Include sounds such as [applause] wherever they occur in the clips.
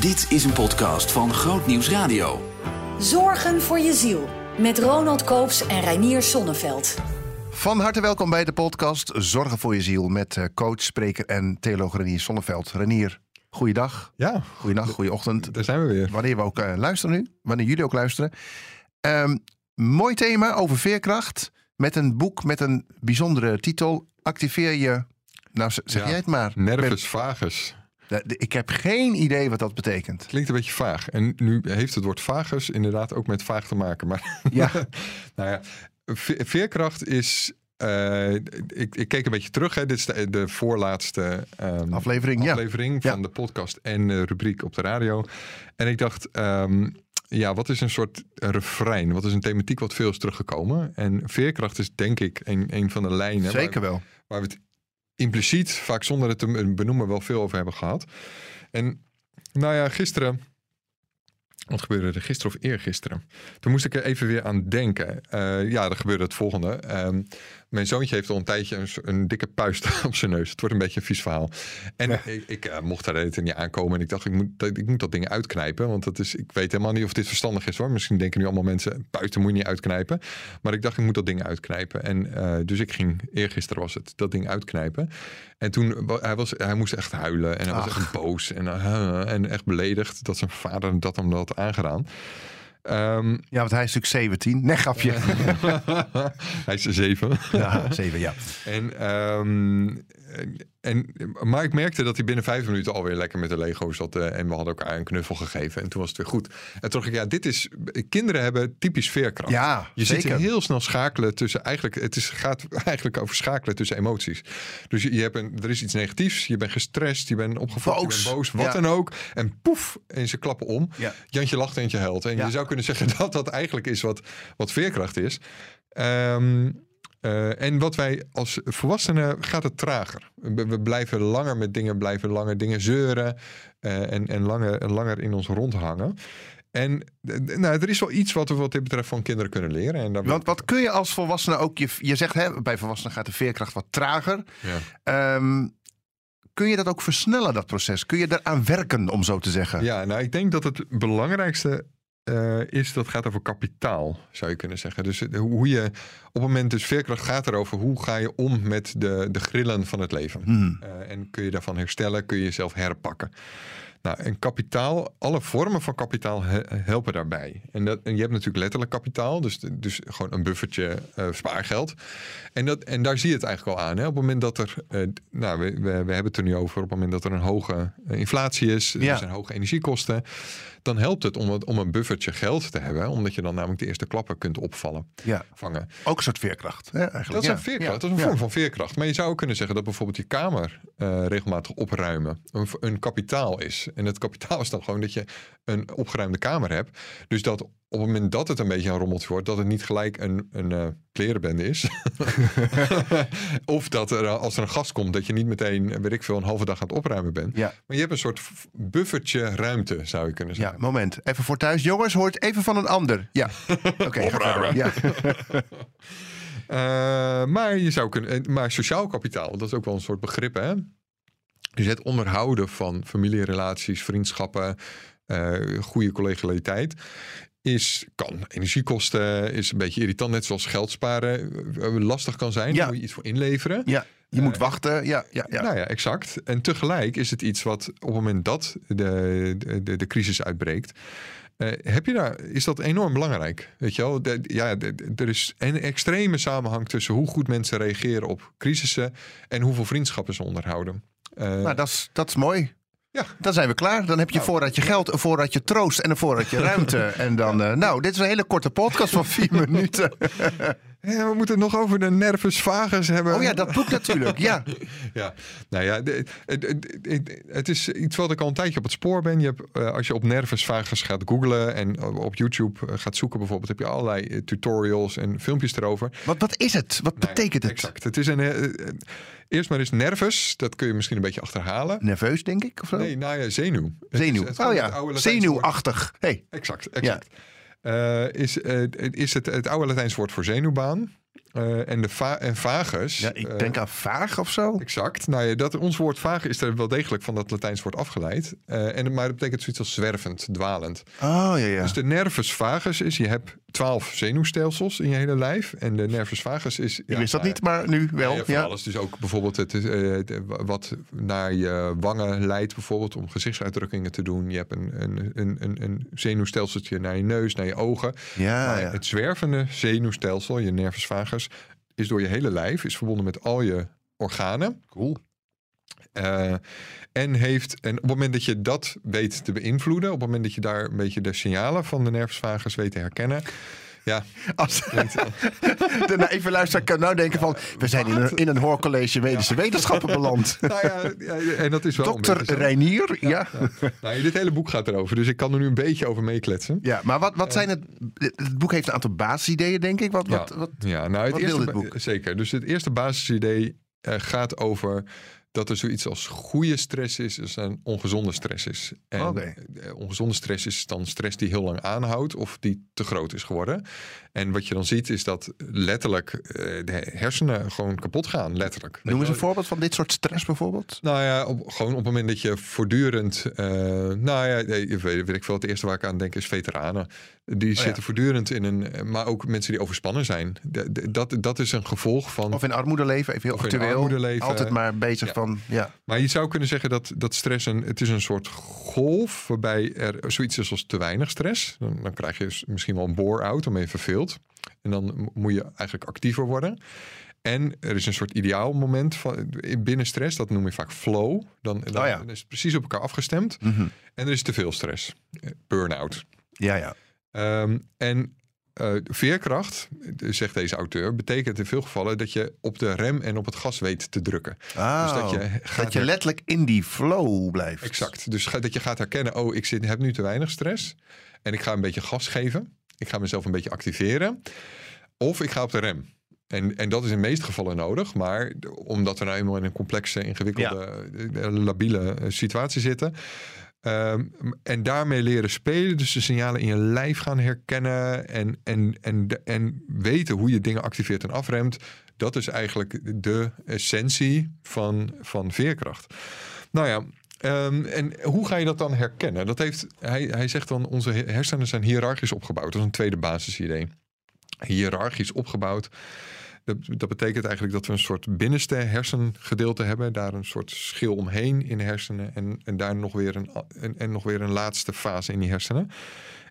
Dit is een podcast van Groot Nieuws Radio. Zorgen voor je ziel. Met Ronald Koops en Reinier Sonneveld. Van harte welkom bij de podcast Zorgen voor je ziel met eh, coach, spreker en theoloog Renier Sonneveld. Renier, goeiedag. Ja, Goeienacht, goeieochtend. daar zijn we weer. Wanneer we ook eh, luisteren nu, wanneer jullie ook luisteren. Ehm, mooi thema over veerkracht met een boek met een bijzondere titel. Activeer je, nou zeg Ja, jij het maar. Nervus vagus. De- Ik heb geen idee wat dat betekent. Klinkt een beetje vaag. En nu heeft het woord vagus inderdaad ook met vaag te maken. Maar [laughs] Ja, nou ja, ve- veerkracht is... eh, ik, ik keek een beetje terug. Hè. Dit is de, de voorlaatste ehm, aflevering, ja. aflevering Ja. van de podcast en eh, rubriek op de radio. En ik dacht, ehm, ja, wat is een soort refrein? Wat is een thematiek wat veel is teruggekomen? En veerkracht is denk ik een, een van de lijnen... waar- Zeker wel. waar we het impliciet, vaak zonder het te benoemen, wel veel over hebben gehad. En nou ja, gisteren. Wat gebeurde er gisteren of eergisteren? Toen moest ik er even weer aan denken. Eh, ja, er gebeurde het volgende. Ehm, mijn zoontje heeft al een tijdje een, een dikke puist [laughs] op zijn neus. Het wordt een beetje een vies verhaal. En ik, ik eh, mocht daar de hele tijd niet aankomen. En ik dacht, ik moet, dat- ik moet dat ding uitknijpen. Want dat is, ik weet helemaal niet of dit verstandig is hoor. Misschien denken nu allemaal mensen, puisten moet je niet uitknijpen. Maar ik dacht, ik moet dat ding uitknijpen. En eh, dus ik ging, eergisteren was het, dat ding uitknijpen. En toen, hij, was, hij moest echt huilen. En hij was echt boos. En, eh, en echt beledigd dat zijn vader dat hem had aangedaan. Ehm, Ja, want hij is natuurlijk 17. Nee, grapje. [laughs] [laughs] hij is zeven. Ja, 7, ja. En, ehm, en, maar ik merkte dat hij binnen vijf minuten alweer lekker met de Lego zat. eh, en we hadden elkaar een knuffel gegeven. En toen was het weer goed. En toen dacht ik, ja, dit is. Kinderen hebben typisch veerkracht. Ja, je zeker. ziet heel snel schakelen tussen. Eigenlijk, het is, gaat eigenlijk over schakelen tussen emoties. Dus je, je hebt een, er is iets negatiefs. Je bent gestrest. Je bent opgefokt. Boos. Je bent boos. Wat Ja. dan ook. En poef. En ze klappen om. Ja. Jantje lacht en je huilt. En Ja. je zou kunnen zeggen [laughs] dat dat eigenlijk is wat, wat veerkracht is. Ehm, eh, en wat wij als volwassenen gaat het trager. We, we blijven langer met dingen, blijven langer dingen zeuren eh, en, en langer, en langer in ons rondhangen. En nou, er is wel iets wat we wat dit betreft van kinderen kunnen leren. En daar Want wat kun je als volwassene ook... Je, je zegt, hè, bij volwassenen gaat de veerkracht wat trager. Ja. Ehm, kun je dat ook versnellen, dat proces? Kun je daaraan werken, om zo te zeggen? Ja, nou, ik denk dat het belangrijkste eh, is dat gaat over kapitaal, zou je kunnen zeggen. Dus het- hoe je op het moment, dus veerkracht gaat erover hoe ga je om met de, de grillen van het leven. Hmm. Eh, en kun je daarvan herstellen, kun je jezelf herpakken. Nou, en kapitaal, alle vormen van kapitaal he- helpen daarbij. En, dat, en je hebt natuurlijk letterlijk kapitaal, dus, dus gewoon een buffertje eh, spaargeld. En, dat, en daar zie je het eigenlijk al aan. Hè? Op het moment dat er, eh, nou, we, we, we hebben het er nu over, op het moment dat er een hoge eh, inflatie is, Ja. er zijn hoge energiekosten, dan helpt het om, het- om een buffertje geld te hebben, omdat je dan namelijk de eerste klappen kunt opvallen, Ja, vangen. ook een soort veerkracht. Hè, eigenlijk. Dat is ja. een veerkracht, Ja. dat is een vorm van veerkracht. Maar je zou ook kunnen zeggen dat bijvoorbeeld je kamer regelmatig opruimen een, een kapitaal is. En het kapitaal is dan gewoon dat je een opgeruimde kamer hebt. Dus dat op het moment dat het een beetje een rommeltje wordt, dat het niet gelijk een, een eh, klerenbende is. [laughs] [laughs] of dat er eh, als er een gast komt, dat je niet meteen, eh, weet ik veel, een halve dag aan het opruimen bent. Ja. Maar je hebt een soort buffertje ruimte, zou je kunnen Ja, zeggen. moment. Even voor thuis. Jongens, hoort even van een ander. Ja. [laughs] Oké, verder. Ja. Maar je zou kunnen. Maar sociaal kapitaal, dat is ook wel een soort begrip, hè? Dus het onderhouden van familierelaties, vriendschappen, eh, goede collegialiteit. Is, kan energiekosten, is een beetje irritant, net zoals geld sparen eh, lastig kan zijn. Ja. Daar moet je iets voor inleveren. ja. Je moet wachten. Ja, ja, ja. Nou ja, exact. En tegelijk is het iets wat op het moment dat de, de, de, crisis uitbreekt. eh, heb je daar, is dat enorm belangrijk? Weet je wel? De- ja, de- de- er is een extreme samenhang tussen hoe goed mensen reageren op crisissen en hoeveel vriendschappen ze onderhouden. Eh, Nou, dat is, dat is mooi. Ja. Dan zijn we klaar. Dan heb je Nou. voorraadje geld, een voorraadje troost en een voorraadje ruimte. [laughs] En dan, eh, nou, dit is een hele korte podcast van vier [laughs] minuten. Ja, we moeten het nog over de nervus vagus hebben. Oh ja, dat boek natuurlijk. Ja. [laughs] Ja, nou ja, het, is iets wat ik al een tijdje op het spoor ben. Je hebt, eh, als je op nervus vagus gaat googlen en op YouTube eh, gaat zoeken bijvoorbeeld, heb je allerlei eh, tutorials en filmpjes erover. Wat, wat is het? Wat Nou betekent het? Exact. Het is een, eerst maar eens nervus, dat kun je misschien een beetje achterhalen. Nerveus, denk ik? Of zo? Nee, nou ja, zenuw. Het is- Zenuw. het oh ja, zenuwachtig. Hey. Exact, exact. Is, eh, is het, het oude Latijns woord voor zenuwbaan. Eh, en de va en vagus. Ja, ik eh, denk aan vaag of zo. Exact. Nou ja, dat, ons woord vage is er wel degelijk van dat Latijns woord afgeleid. Eh, en, maar dat betekent zoiets als zwervend, dwalend. Oh, ja, ja. Dus de nervus vagus is, je hebt twaalf zenuwstelsels in je hele lijf. En de nervus vagus is... Ik wist dat niet, maar nu wel. Ja, van Ja. alles. Dus ook bijvoorbeeld het, wat naar je wangen leidt, bijvoorbeeld om gezichtsuitdrukkingen te doen. Je hebt een, een, een, een, een zenuwstelseltje naar je neus, naar je ogen. Ja, Maar ja. Het zwervende zenuwstelsel, je nervus vagus, is door je hele lijf, is verbonden met al je organen. Cool. Eh, en, heeft, en op het moment dat je dat weet te beïnvloeden, op het moment dat je daar een beetje de signalen van de nervus vagus weet te herkennen. Ja, Als, [laughs] de naïeve luisteraar kan nou denken van... we zijn in een, in een hoorcollege medische wetenschappen beland. [laughs] nou ja, en dat is wel Dokter. Reinier, ja. Nou, dit hele boek gaat erover, dus ik kan er nu een beetje over meekletsen. Ja, maar wat, wat zijn het... Het boek heeft een aantal basisideeën, denk ik. Wat, wat, ja, wat, ja, nou, het eerste wil dit ba- boek? Zeker. Dus het eerste basisidee eh, gaat over dat er zoiets als goede stress is, dus een ongezonde stress is. En eh, ongezonde stress is dan stress die heel lang aanhoudt of die te groot is geworden. En wat je dan ziet is dat letterlijk eh, de hersenen gewoon kapot gaan, letterlijk. Noem eens een voorbeeld van dit soort stress bijvoorbeeld. Nou ja, op, gewoon op het moment dat je voortdurend. eh, nou ja, weet, weet ik veel. Het eerste waar ik aan denk is veteranen. Die Oh ja. zitten voortdurend in een. Maar ook mensen die overspannen zijn. Dat, dat is een gevolg van. Of in armoede leven, even heel actueel. armoede leven. Altijd maar bezig Ja. Van... Ja. Maar je zou kunnen zeggen dat, dat stress een. Het is een soort golf. waarbij er zoiets is als te weinig stress. Dan, dan krijg je misschien wel een bore-out, dan ben je verveeld. En dan moet je eigenlijk actiever worden. En er is een soort ideaal moment van, binnen stress, dat noem je vaak flow. Dan, dan, Oh ja. dan is het precies op elkaar afgestemd. Mhm. En er is te veel stress. Eh, Burn-out. ja, ja. Ehm, en eh, veerkracht, zegt deze auteur, betekent in veel gevallen dat je op de rem en op het gas weet te drukken. Dus dat je gaat dat je her- letterlijk in die flow blijft. Exact. Dus ga- dat je gaat herkennen, oh, ik zit, heb nu te weinig stress. En ik ga een beetje gas geven. Ik ga mezelf een beetje activeren. Of ik ga op de rem. En, en dat is in de meeste gevallen nodig. Maar omdat we nou eenmaal in een complexe, ingewikkelde, eh, labiele eh, situatie zitten. Ehm, en daarmee leren spelen. Dus de signalen in je lijf gaan herkennen. En, en, en, en weten hoe je dingen activeert en afremt. Dat is eigenlijk de essentie van, van veerkracht. Nou ja, ehm, en hoe ga je dat dan herkennen? Dat heeft, hij, hij zegt dan, onze hersenen zijn hiërarchisch opgebouwd. Dat is een tweede basisidee. Hiërarchisch opgebouwd. Dat, betekent eigenlijk dat we een soort binnenste hersengedeelte hebben. Daar een soort schil omheen in de hersenen. En, en daar nog weer een, en, en nog weer een laatste fase in die hersenen.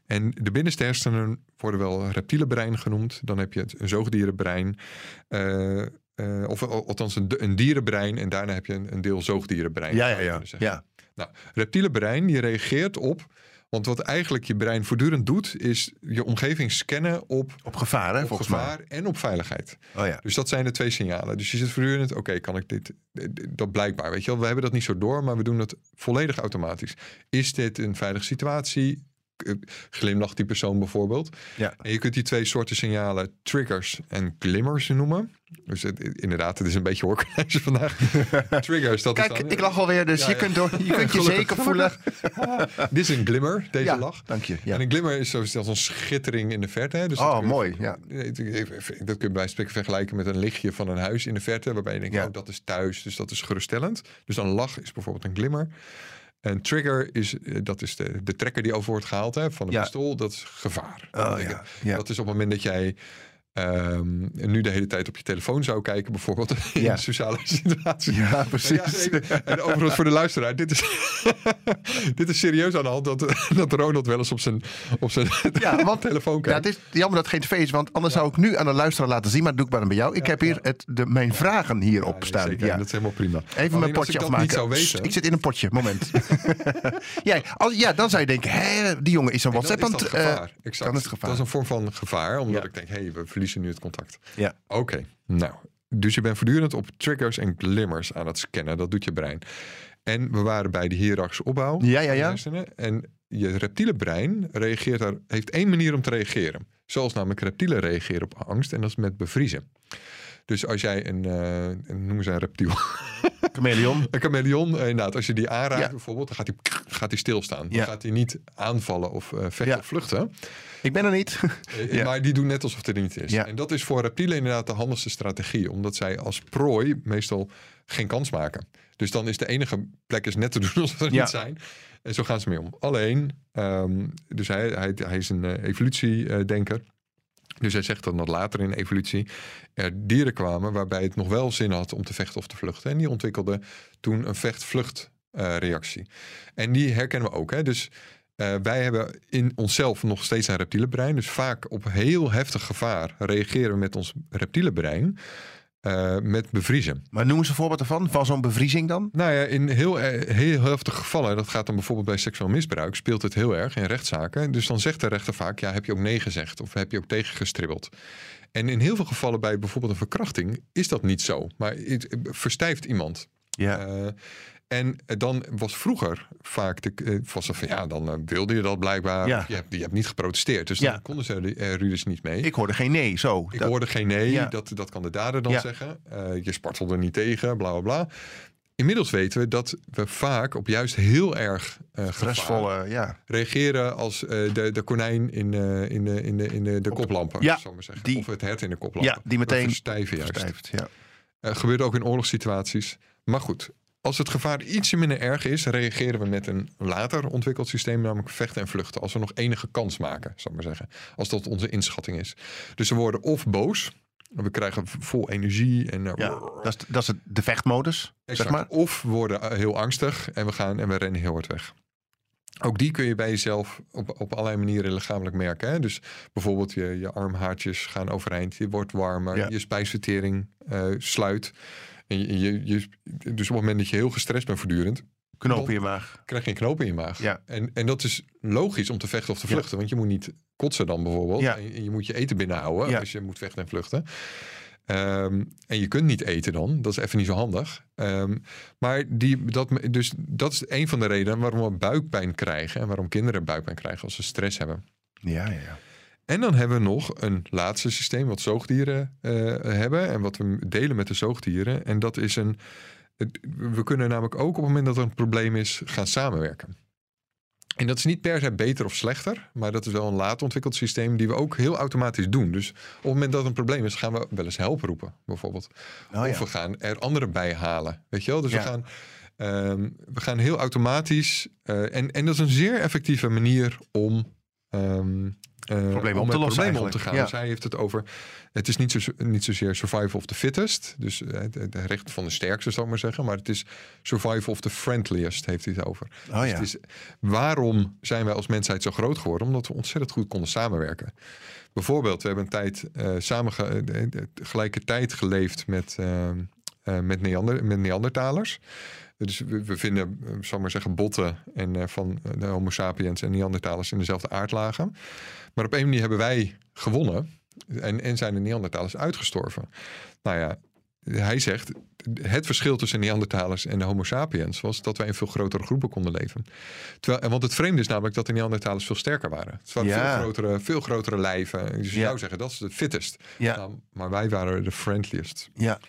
En de binnenste hersenen worden wel reptiele brein genoemd. Dan heb je het een zoogdierenbrein. eh, eh, of al- althans een, een dierenbrein. En daarna heb je een, een deel zoogdierenbrein. Ja, ja, ja. ja. Nou, reptiele brein die reageert op. Want wat eigenlijk je brein voortdurend doet, is je omgeving scannen op, Op gevaar, hè, op volgens gevaar en op veiligheid. Oh ja. Dus dat zijn de twee signalen. Dus je zit voortdurend, oké, kan ik dit, dat blijkbaar, weet je wel. We hebben dat niet zo door, maar we doen het volledig automatisch. Is dit een veilige situatie? Eh, Glimlacht die persoon bijvoorbeeld. Ja. En je kunt die twee soorten signalen triggers en glimmers noemen. Dus het, inderdaad, het is een beetje hoorcollege vandaag. [laughs] triggers, dat Kijk, is dan... ik lach alweer, dus Ja, je ja. kunt, door, je, kunt je zeker voelen. [laughs] Dit is een glimmer, deze Ja, lach. dank je. Ja. En een glimmer is zoals als een schittering in de verte. Hè? Dus Oh, je- mooi, ja. Dat kun je bij spreken vergelijken met een lichtje van een huis in de verte. Waarbij je denkt, Ja. oh, dat is thuis, dus dat is geruststellend. Dus een lach is bijvoorbeeld een glimmer. Een trigger is, eh, dat is de, de trekker die over wordt gehaald hè, van een Ja. pistool. Dat is gevaar. Oh. Dat is op het moment dat jij ehm, nu de hele tijd op je telefoon zou kijken, bijvoorbeeld [laughs] in Ja. sociale [laughs] situatie. Ja, precies. Ja, en overigens voor de luisteraar, dit is, [laughs] dit is serieus aan de hand dat, dat Ronald wel eens op zijn, op zijn Ja, want telefoon Ja, kijkt. het is jammer dat het geen tv is, want anders zou ik nu aan de luisteraar laten zien. Maar dat doe ik maar dan bij jou. Ik heb hier het, de, mijn vragen hierop Ja, staan. zeker, Ja. Dat is helemaal prima. Even mijn Alleen potje afmaken. niet zou ik zit in een potje, moment. ja, als, ja, dan zou je denken, hè, die jongen is een WhatsApp aan het... eh, exact. dan is het gevaar. Dat is een vorm van gevaar, omdat Ja. ik denk, hé, hey, we verliezen nu het contact. Ja. Oké, nou. Dus je bent voortdurend op triggers en glimmers aan het scannen. Dat doet je brein. En we waren bij de hiërarchische opbouw. Ja, ja, ja. En je reptiele brein reageert daar, heeft één manier om te reageren. Zoals namelijk reptielen reageren op angst. En dat is met bevriezen. Dus als jij een, eh, een noemen ze een reptiel, Chameleon. [laughs] een chameleon, eh, inderdaad, als je die aanraakt Ja. bijvoorbeeld, dan gaat hij, gaat hij stilstaan. Dan Ja. gaat hij niet aanvallen of eh, vechten Ja. of vluchten. Ik ben er niet. [laughs] Ja. Maar die doen net alsof het er niet is. Ja. En dat is voor reptielen inderdaad de handigste strategie. Omdat zij als prooi meestal geen kans maken. Dus dan is de enige plek is net te doen [laughs] alsof er niet zijn. En zo gaan ze mee om. Alleen, ehm, dus hij, hij, hij is een evolutiedenker. Dus hij zegt dan dat later in evolutie er dieren kwamen waarbij het nog wel zin had om te vechten of te vluchten. En die ontwikkelden toen een vecht-vlucht-reactie. en die herkennen we ook. Hè? Dus eh, wij hebben in onszelf nog steeds een reptiele brein. Dus vaak op heel heftig gevaar reageren we met ons reptiele brein eh, met bevriezen. Maar noem eens een voorbeeld ervan. Van zo'n bevriezing dan? Nou ja, in heel, eh, heel heftige gevallen, dat gaat dan bijvoorbeeld bij seksueel misbruik, speelt het heel erg in rechtszaken. Dus dan zegt de rechter vaak, ja, heb je ook nee gezegd of heb je ook tegengestribbeld. En in heel veel gevallen bij bijvoorbeeld een verkrachting is dat niet zo. Maar het verstijft iemand. Ja. Eh, en dan was vroeger vaak de, eh, was er van ja, dan eh, wilde je dat blijkbaar. Ja. Je, hebt, je hebt niet geprotesteerd. Dus Ja. dan konden ze er dus niet mee. ik hoorde geen nee, zo. Ik Dat- hoorde geen nee, Ja. dat, dat kan de dader dan zeggen. Eh, je spartelde niet tegen, bla bla bla. Inmiddels weten we dat we vaak op juist heel erg eh gevaar stressvolle, ja. reageren als eh, de, de konijn in, eh, in, de, in, de, in de, de koplampen, Ja, maar zeggen. die- of het hert in de koplampen. Ja, die meteen verstijven juist. Verstijft, ja. Eh, gebeurt ook in oorlogssituaties. Maar goed, als het gevaar ietsje minder erg is, reageren we met een later ontwikkeld systeem, namelijk vechten en vluchten. Als we nog enige kans maken, zal ik maar zeggen. Als dat onze inschatting is. Dus we worden of boos, we krijgen vol energie en eh, ja. Dat, is, dat is het- de vechtmodus, Exact. zeg maar. Of we worden eh, heel angstig en we gaan en we rennen heel hard weg. Ook die kun je bij jezelf op, op allerlei manieren lichamelijk merken. Hè? Dus bijvoorbeeld je, je armhaartjes gaan overeind, je wordt warmer, Ja. je spijsvertering eh, sluit. En je, dus op het moment dat je heel gestrest bent voortdurend, Knoop in je maag. krijg je een knoop in je maag. Ja. En, en dat is logisch om te vechten of te Ja. vluchten. Want je moet niet kotsen dan bijvoorbeeld. Ja. En, en je moet je eten binnenhouden Ja. als je moet vechten en vluchten. Ehm, en je kunt niet eten dan. Dat is even niet zo handig. Ehm, maar die, dat, dus dat is een van de redenen waarom we buikpijn krijgen. En waarom kinderen buikpijn krijgen als ze stress hebben. Ja, ja, ja. En dan hebben we nog een laatste systeem wat zoogdieren eh, hebben. En wat we delen met de zoogdieren. En dat is een. We kunnen namelijk ook op het moment dat er een probleem is gaan samenwerken. En dat is niet per se beter of slechter. Maar dat is wel een laat ontwikkeld systeem die we ook heel automatisch doen. Dus op het moment dat er een probleem is, gaan we wel eens help roepen, bijvoorbeeld. Oh, Of we gaan er anderen bij halen. Weet je wel? Dus Ja. we, gaan, ehm, we gaan heel automatisch. eh, en, en dat is een zeer effectieve manier om. Ehm, eh, Problemen om met lossen problemen om te gaan. ja. Hij heeft het over. Het is niet, zo, niet zozeer survival of the fittest. Dus eh, het, het recht van de sterkste, zou ik maar zeggen. Maar het is survival of the friendliest, heeft hij het over. Oh Dus het is, waarom zijn wij als mensheid zo groot geworden? Omdat we ontzettend goed konden samenwerken. Bijvoorbeeld, we hebben een tijd eh, samen ge- eh, eh, tegelijkertijd geleefd met, eh, eh, met, Neander, met Neandertalers. Dus we, we vinden, eh, zal ik maar zeggen, botten en, eh, van de Homo sapiens en Neandertalers in dezelfde aardlagen. Maar op een manier hebben wij gewonnen en, en zijn de Neandertalers uitgestorven. Nou ja, hij zegt, het verschil tussen Neandertalers en de Homo sapiens was dat wij in veel grotere groepen konden leven. Terwijl, en want het vreemde is namelijk dat de Neandertalers veel sterker waren. Het waren Ja. veel, grotere, veel grotere lijven. Dus je Ja. zou zeggen, dat is de fittest. Ja. Nou, maar wij waren de friendliest. ja.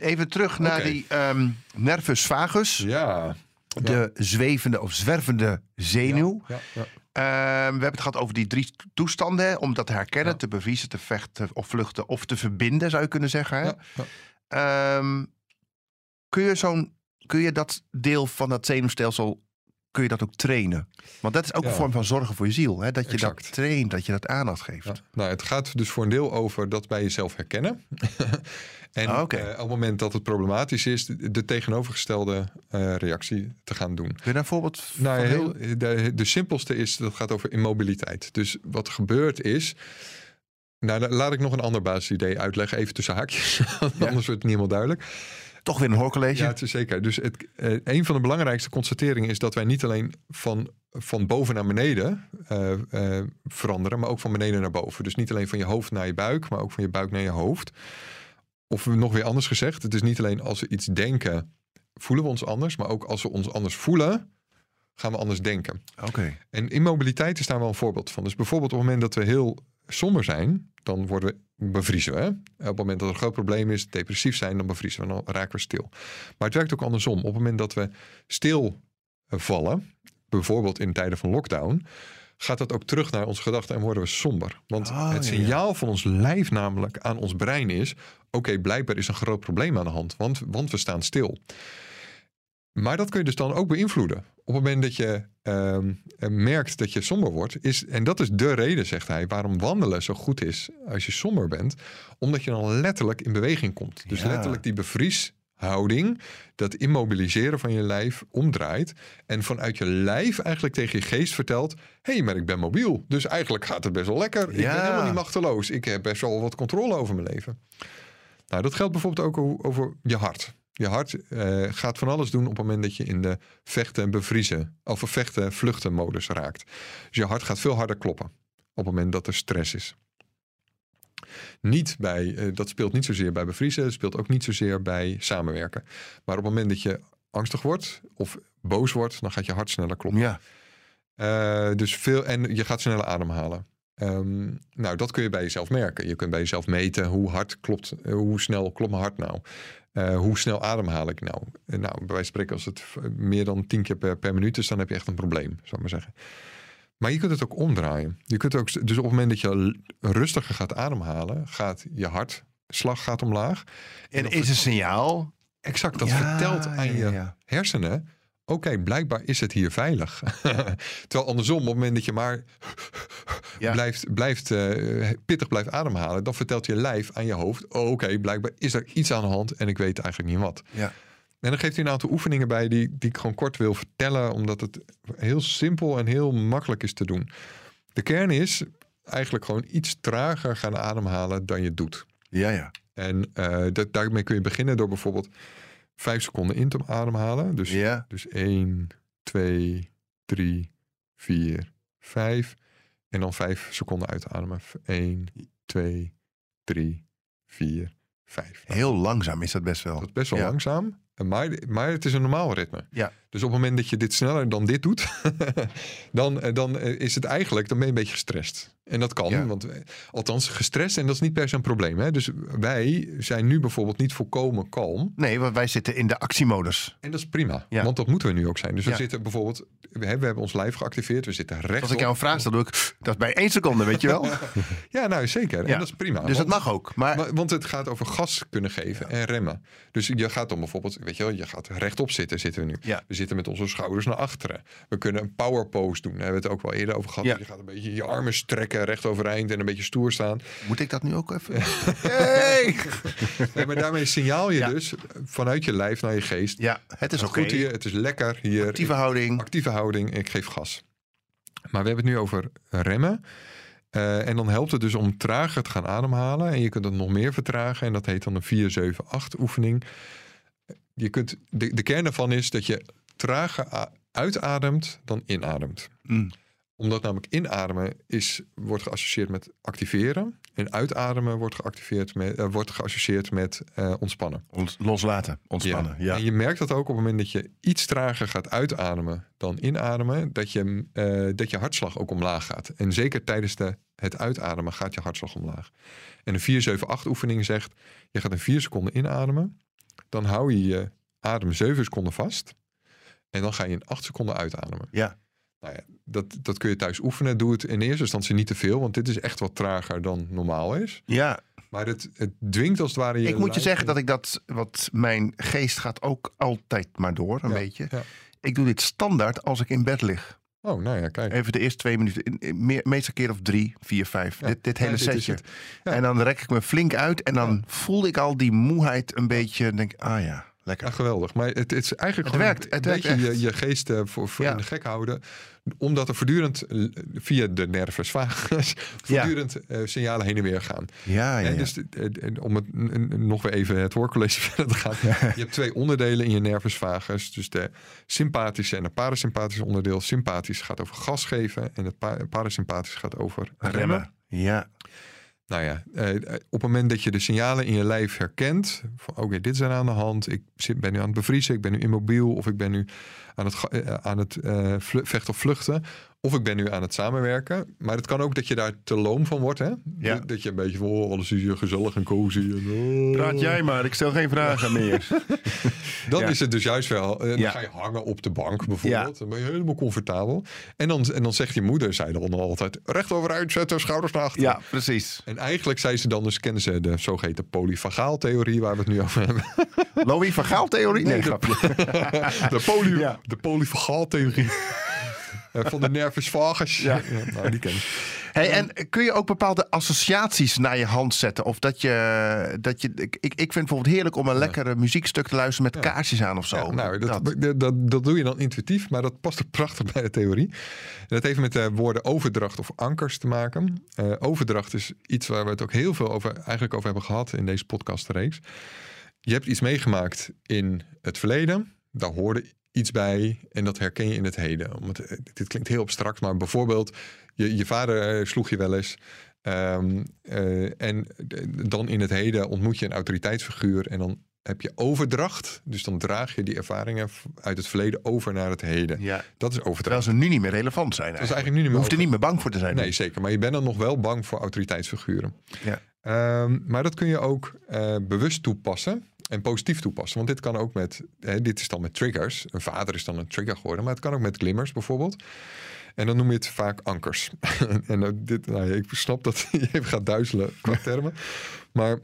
Even terug naar die ehm, nervus vagus. Ja. De zwevende of zwervende zenuw. Ja, ja. Ehm, we hebben het gehad over die drie toestanden. hè, Om dat te herkennen, te bevriezen, te vechten of vluchten of te verbinden, zou je kunnen zeggen. Hè? Ehm, kun, je zo'n, kun je dat deel van dat zenuwstelsel kun je dat ook trainen? Want dat is ook Ja. een vorm van zorgen voor je ziel. Hè? Dat je Exact. dat traint, dat je dat aandacht geeft. Ja. Nou, het gaat dus voor een deel over dat bij jezelf herkennen. [laughs] en Ah, eh, op het moment dat het problematisch is, de, de tegenovergestelde eh, reactie te gaan doen. Kun je daar een voorbeeld Nou, heel... de, de simpelste is, dat gaat over immobiliteit. Dus wat gebeurt is... Nou, la- laat ik nog een ander basisidee uitleggen, even tussen haakjes. [laughs] Ja. Anders wordt het niet helemaal duidelijk. Toch weer een hoorcollege? Ja, het is zeker. Dus het, eh, een van de belangrijkste constateringen is dat wij niet alleen van, van boven naar beneden eh, eh, veranderen, maar ook van beneden naar boven. Dus niet alleen van je hoofd naar je buik, maar ook van je buik naar je hoofd. Of nog weer anders gezegd, het is niet alleen als we iets denken, voelen we ons anders, maar ook als we ons anders voelen, gaan we anders denken. Oké. En immobiliteit is daar wel een voorbeeld van. Dus bijvoorbeeld op het moment dat we heel somber zijn, dan worden we, bevriezen we. Hè? Op het moment dat er een groot probleem is, depressief zijn, dan bevriezen we, dan raken we stil. Maar het werkt ook andersom. Op het moment dat we stil eh, vallen, bijvoorbeeld in tijden van lockdown, gaat dat ook terug naar onze gedachten en worden we somber. Want Oh, het ja, signaal van ons lijf namelijk aan ons brein is, oké, blijkbaar is een groot probleem aan de hand, want, want we staan stil. Maar dat kun je dus dan ook beïnvloeden. Op het moment dat je eh, merkt dat je somber wordt, is, en dat is de reden, zegt hij, waarom wandelen zo goed is als je somber bent, omdat je dan letterlijk in beweging komt. Dus Ja. letterlijk die bevrieshouding, dat immobiliseren van je lijf omdraait en vanuit je lijf eigenlijk tegen je geest vertelt, hé, hey, maar ik ben mobiel, dus eigenlijk gaat het best wel lekker. Ik ben helemaal niet machteloos. Ik heb best wel wat controle over mijn leven. Nou, dat geldt bijvoorbeeld ook over je hart. Je hart eh, gaat van alles doen op het moment dat je in de vechten en bevriezen of vechten vluchten modus raakt. Dus je hart gaat veel harder kloppen op het moment dat er stress is. Niet bij, eh, dat speelt niet zozeer bij bevriezen, het speelt ook niet zozeer bij samenwerken. Maar op het moment dat je angstig wordt of boos wordt, dan gaat je hart sneller kloppen. Ja. Eh, dus veel, en je gaat sneller ademhalen. Ehm, nou, dat kun je bij jezelf merken. Je kunt bij jezelf meten hoe hard klopt, hoe snel klopt mijn hart nou? Eh, hoe snel ademhaal ik nou? Eh, nou, bij wijze van spreken, als het meer dan tien keer per, per minuut is, dan heb je echt een probleem, zou ik maar zeggen. Maar je kunt het ook omdraaien. Je kunt ook, dus op het moment dat je rustiger gaat ademhalen, gaat je hartslag gaat omlaag. En is een signaal. Exact, dat Ja, vertelt aan ja, je ja. hersenen. Oké, blijkbaar is het hier veilig. [laughs] Terwijl andersom, op het moment dat je maar Ja. blijft, blijft eh, pittig blijft ademhalen, dan vertelt je lijf aan je hoofd: oh, oké, blijkbaar is er iets aan de hand en ik weet eigenlijk niet wat. Ja. En dan geeft hij een aantal oefeningen bij die, die ik gewoon kort wil vertellen, omdat het heel simpel en heel makkelijk is te doen. De kern is eigenlijk gewoon iets trager gaan ademhalen dan je doet. Ja, ja. En eh, dat, daarmee kun je beginnen door bijvoorbeeld vijf seconden in te ademhalen. Dus, Ja. dus 1, 2, 3, 4, 5. En dan vijf seconden uitademen. 1, 2, 3, 4, 5. Heel langzaam is dat best wel. Dat is best wel Ja. langzaam. Maar het is een normaal ritme. Ja. Dus op het moment dat je dit sneller dan dit doet, [laughs] dan, eh, dan eh, is het eigenlijk, dan ben je een beetje gestrest. En dat kan, Ja. want eh, althans gestrest en dat is niet per se een probleem. Hè? Dus wij zijn nu bijvoorbeeld niet volkomen kalm. Nee, want wij zitten in de actiemodus. En dat is prima, Ja. want dat moeten we nu ook zijn. Dus we zitten bijvoorbeeld, we hebben, we hebben ons lijf geactiveerd, we zitten recht Als ik jou een vraag stel, doe ik dat is bij één seconde, weet je wel. [laughs] Ja, nou zeker. Ja. En dat is prima. Dus dat want- mag ook. Maar Maar- want het gaat over gas kunnen geven en remmen. Dus je gaat dan bijvoorbeeld, weet je wel, je gaat rechtop zitten, zitten we nu. Ja. Zitten met onze schouders naar achteren. We kunnen een power pose doen. Daar hebben we het ook wel eerder over gehad. Ja. Je gaat een beetje je armen strekken, recht overeind en een beetje stoer staan. moet ik dat nu ook even? [laughs] Hey! Nee, maar daarmee signaal je Ja. dus vanuit je lijf naar je geest. Ja, het is. Goed hier, het is lekker hier. Actieve houding. actieve houding ik geef gas. Maar we hebben het nu over remmen. Eh, en dan helpt het dus om trager te gaan ademhalen. En je kunt het nog meer vertragen. En dat heet dan een 4-7-8 oefening. Je kunt, de, de kern daarvan is dat je trager uitademt dan inademt. Mm. Omdat namelijk inademen is, wordt geassocieerd met activeren. En uitademen wordt, geactiveerd met, eh, wordt geassocieerd met eh, ontspannen. Loslaten, ontspannen. Ja. En je merkt dat ook op het moment dat je iets trager gaat uitademen dan inademen, dat je, eh, dat je hartslag ook omlaag gaat. En zeker tijdens de, het uitademen gaat je hartslag omlaag. En een 4-7-8 oefening zegt, je gaat een 4 seconden inademen, dan hou je je adem 7 seconden vast en dan ga je in 8 seconden uitademen. Ja. Nou ja, dat, dat kun je thuis oefenen. Doe het in eerste instantie niet te veel, want dit is echt wat trager dan normaal is. ja, Maar het, het dwingt als het ware je ik moet je zeggen dat ik dat, wat mijn geest gaat ook altijd maar door, een Ja, beetje. ja. Ik doe dit standaard als ik in bed lig. Oh, nou ja, kijk. Even de eerste twee minuten. Meer- Meestal keer of drie, vier, vijf. Ja. Dit, dit Ja, hele dit setje. Ja. En dan rek ik me flink uit. En dan voel ik al die moeheid een beetje. Denk ik, ah ja, lekker. Ja, geweldig. Maar het, het is eigenlijk Het gewoon werkt, een het werkt beetje je, je geest eh, voor, voor Ja. in de gek houden. Omdat er voortdurend eh, via de nervus vagus voortdurend eh, signalen heen en weer gaan. Ja, ja, En dus eh, om het nog weer even het hoorcollege [laughs] verder te gaan. Je hebt twee onderdelen in je nervus vagus. Dus de sympathische en de parasympathische onderdeel. Sympathisch gaat over gas geven. En het pa- parasympathisch gaat over remmen. remmen. Ja, Nou ja, eh, op het moment dat je de signalen in je lijf herkent, van oké, dit er aan de hand, ik ben nu aan het bevriezen, ik ben nu immobiel of ik ben nu aan het, eh, aan het eh, vlu- vechten of vluchten. Of ik ben nu aan het samenwerken. Maar het kan ook dat je daar te loom van wordt. Hè? Ja. Dat- je een beetje van, oh, alles is hier gezellig en cozy. En, oh. Praat jij maar, ik stel geen vragen meer. [laughs] Dan Ja. is het dus juist wel. eh, dan Ja. ga je hangen op de bank bijvoorbeeld. Dan ben je helemaal comfortabel. En dan, en dan zegt je moeder, zei dan altijd, recht overuit zetten, schouders naar achteren. ja, precies. En eigenlijk zei ze dan dus, kennen ze de zogeheten polyfagaaltheorie waar we het nu over hebben. Louis [laughs] van Gaal theorie? Nee, grapje. [laughs] De, poly, de polyfagaaltheorie. Eh, Van de [laughs] nervus vagus. Ja. nou, die ken ik. Hey, en kun je ook bepaalde associaties naar je hand zetten? Of dat je. Dat je ik, ik vind bijvoorbeeld heerlijk om een lekkere muziekstuk te luisteren met kaarsjes aan of zo. Ja, nou, dat, dat. Dat, doe je dan intuïtief, maar dat past ook [laughs] prachtig bij de theorie. En dat heeft met de woorden overdracht of ankers te maken. Eh, overdracht is iets waar we het ook heel veel over, eigenlijk over hebben gehad in deze podcastreeks. Je hebt iets meegemaakt in het verleden, daar hoorde iets bij en dat herken je in het heden. Om het, eh, dit klinkt heel abstract, maar bijvoorbeeld je, je vader eh, sloeg je wel eens. ehm, eh, en dan in het heden ontmoet je een autoriteitsfiguur en dan heb je overdracht. Dus dan draag je die ervaringen uit het verleden over naar het heden. ja, Dat is terwijl overdracht. ze nu niet meer relevant zijn. Dat is Eigenlijk. nu niet Je meer hoeft er niet meer bang voor te zijn. Nee, zeker. Maar je bent dan nog wel bang voor autoriteitsfiguren. Ja. Ehm, maar dat kun je ook bewust toepassen en positief toepassen. Want dit kan ook met, hè, dit is dan met triggers. Een vader is dan een trigger geworden, maar het kan ook met glimmers bijvoorbeeld. En dan noem je het vaak ankers. [laughs] en dit, nou, ik snap dat [laughs] je even gaat duizelen qua termen. Maar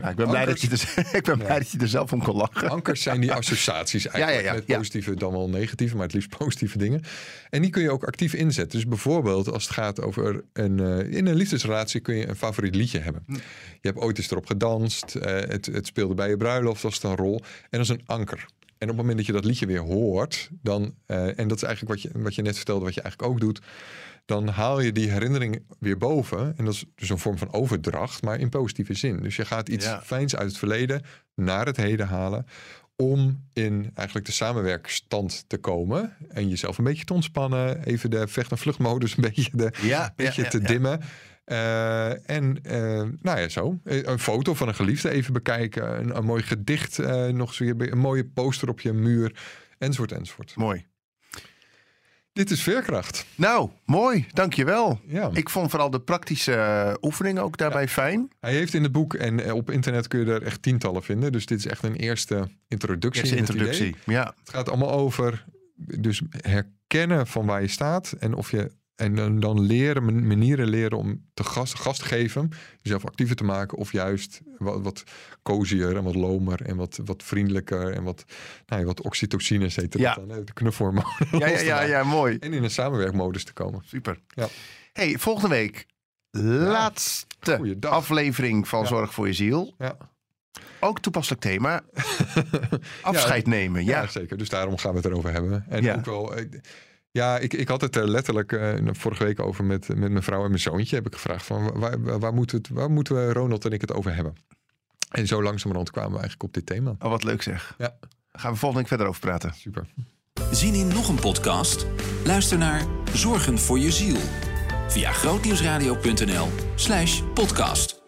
Nou, ik ben blij, dat je, er, [laughs] ik ben blij dat je er zelf om kon lachen. Ankers zijn die associaties [laughs] eigenlijk. Ja, ja, ja, Met ja. positieve dan wel negatieve, maar het liefst positieve dingen. En die kun je ook actief inzetten. Dus bijvoorbeeld als het gaat over een... eh, in een liefdesrelatie kun je een favoriet liedje hebben. Hm. Je hebt ooit eens erop gedanst. eh, het, het speelde bij je bruiloft, was het een rol. En dat is een anker. En op het moment dat je dat liedje weer hoort, dan, eh, en dat is eigenlijk wat je, wat je net vertelde, wat je eigenlijk ook doet, dan haal je die herinnering weer boven. En dat is dus een vorm van overdracht, maar in positieve zin. Dus je gaat iets Ja. fijns uit het verleden naar het heden halen. Om in eigenlijk de samenwerkstand te komen. En jezelf een beetje te ontspannen. Even de vecht- en vluchtmodus een [laughs] beetje, de, Ja, beetje ja, te dimmen. Eh, en eh, nou ja, zo. Eh, Een foto van een geliefde even bekijken. Een, een mooi gedicht nog weer. Een mooie poster op je muur. Enzovoort, enzovoort. Mooi. Dit is veerkracht. Nou, mooi. Dankjewel. Ja. Ik vond vooral de praktische eh, oefeningen ook daarbij fijn. Hij heeft in het boek en eh, op internet kun je er echt tientallen vinden. Dus dit is echt een eerste introductie. Eerste in het idee. introductie. Ja. Het gaat allemaal over dus herkennen van waar je staat en of je en dan, dan leren man- manieren leren om te gast, gast te geven, jezelf actiever te maken of juist wat, wat cozier en wat lomer en wat, wat vriendelijker en wat, nou ja, wat oxytocine heet het Ja. dan, hè, de knuffelhormonen Ja, ja, ja, ja, mooi. En in een samenwerkmodus te komen. Super. Ja. Hey, volgende week. Laatste Goeiedag. aflevering van. Zorg voor je ziel. Ja. Ook toepasselijk thema. [laughs] Afscheid nemen. Ja. Ja. zeker. Dus daarom gaan we het erover hebben. En Ja. ook wel. eh, Ja, ik, ik had het er letterlijk eh, vorige week over met, met mijn vrouw en mijn zoontje. Heb ik gevraagd van waar, waar, we het, waar moeten we Ronald en ik het over hebben? En zo langzamerhand kwamen we eigenlijk op dit thema. Oh, wat leuk zeg. Ja, Gaan we volgende week verder over praten. super. Zien in nog een podcast? Luister naar Zorgen voor je ziel. Via grootnieuwsradio.nl slash podcast.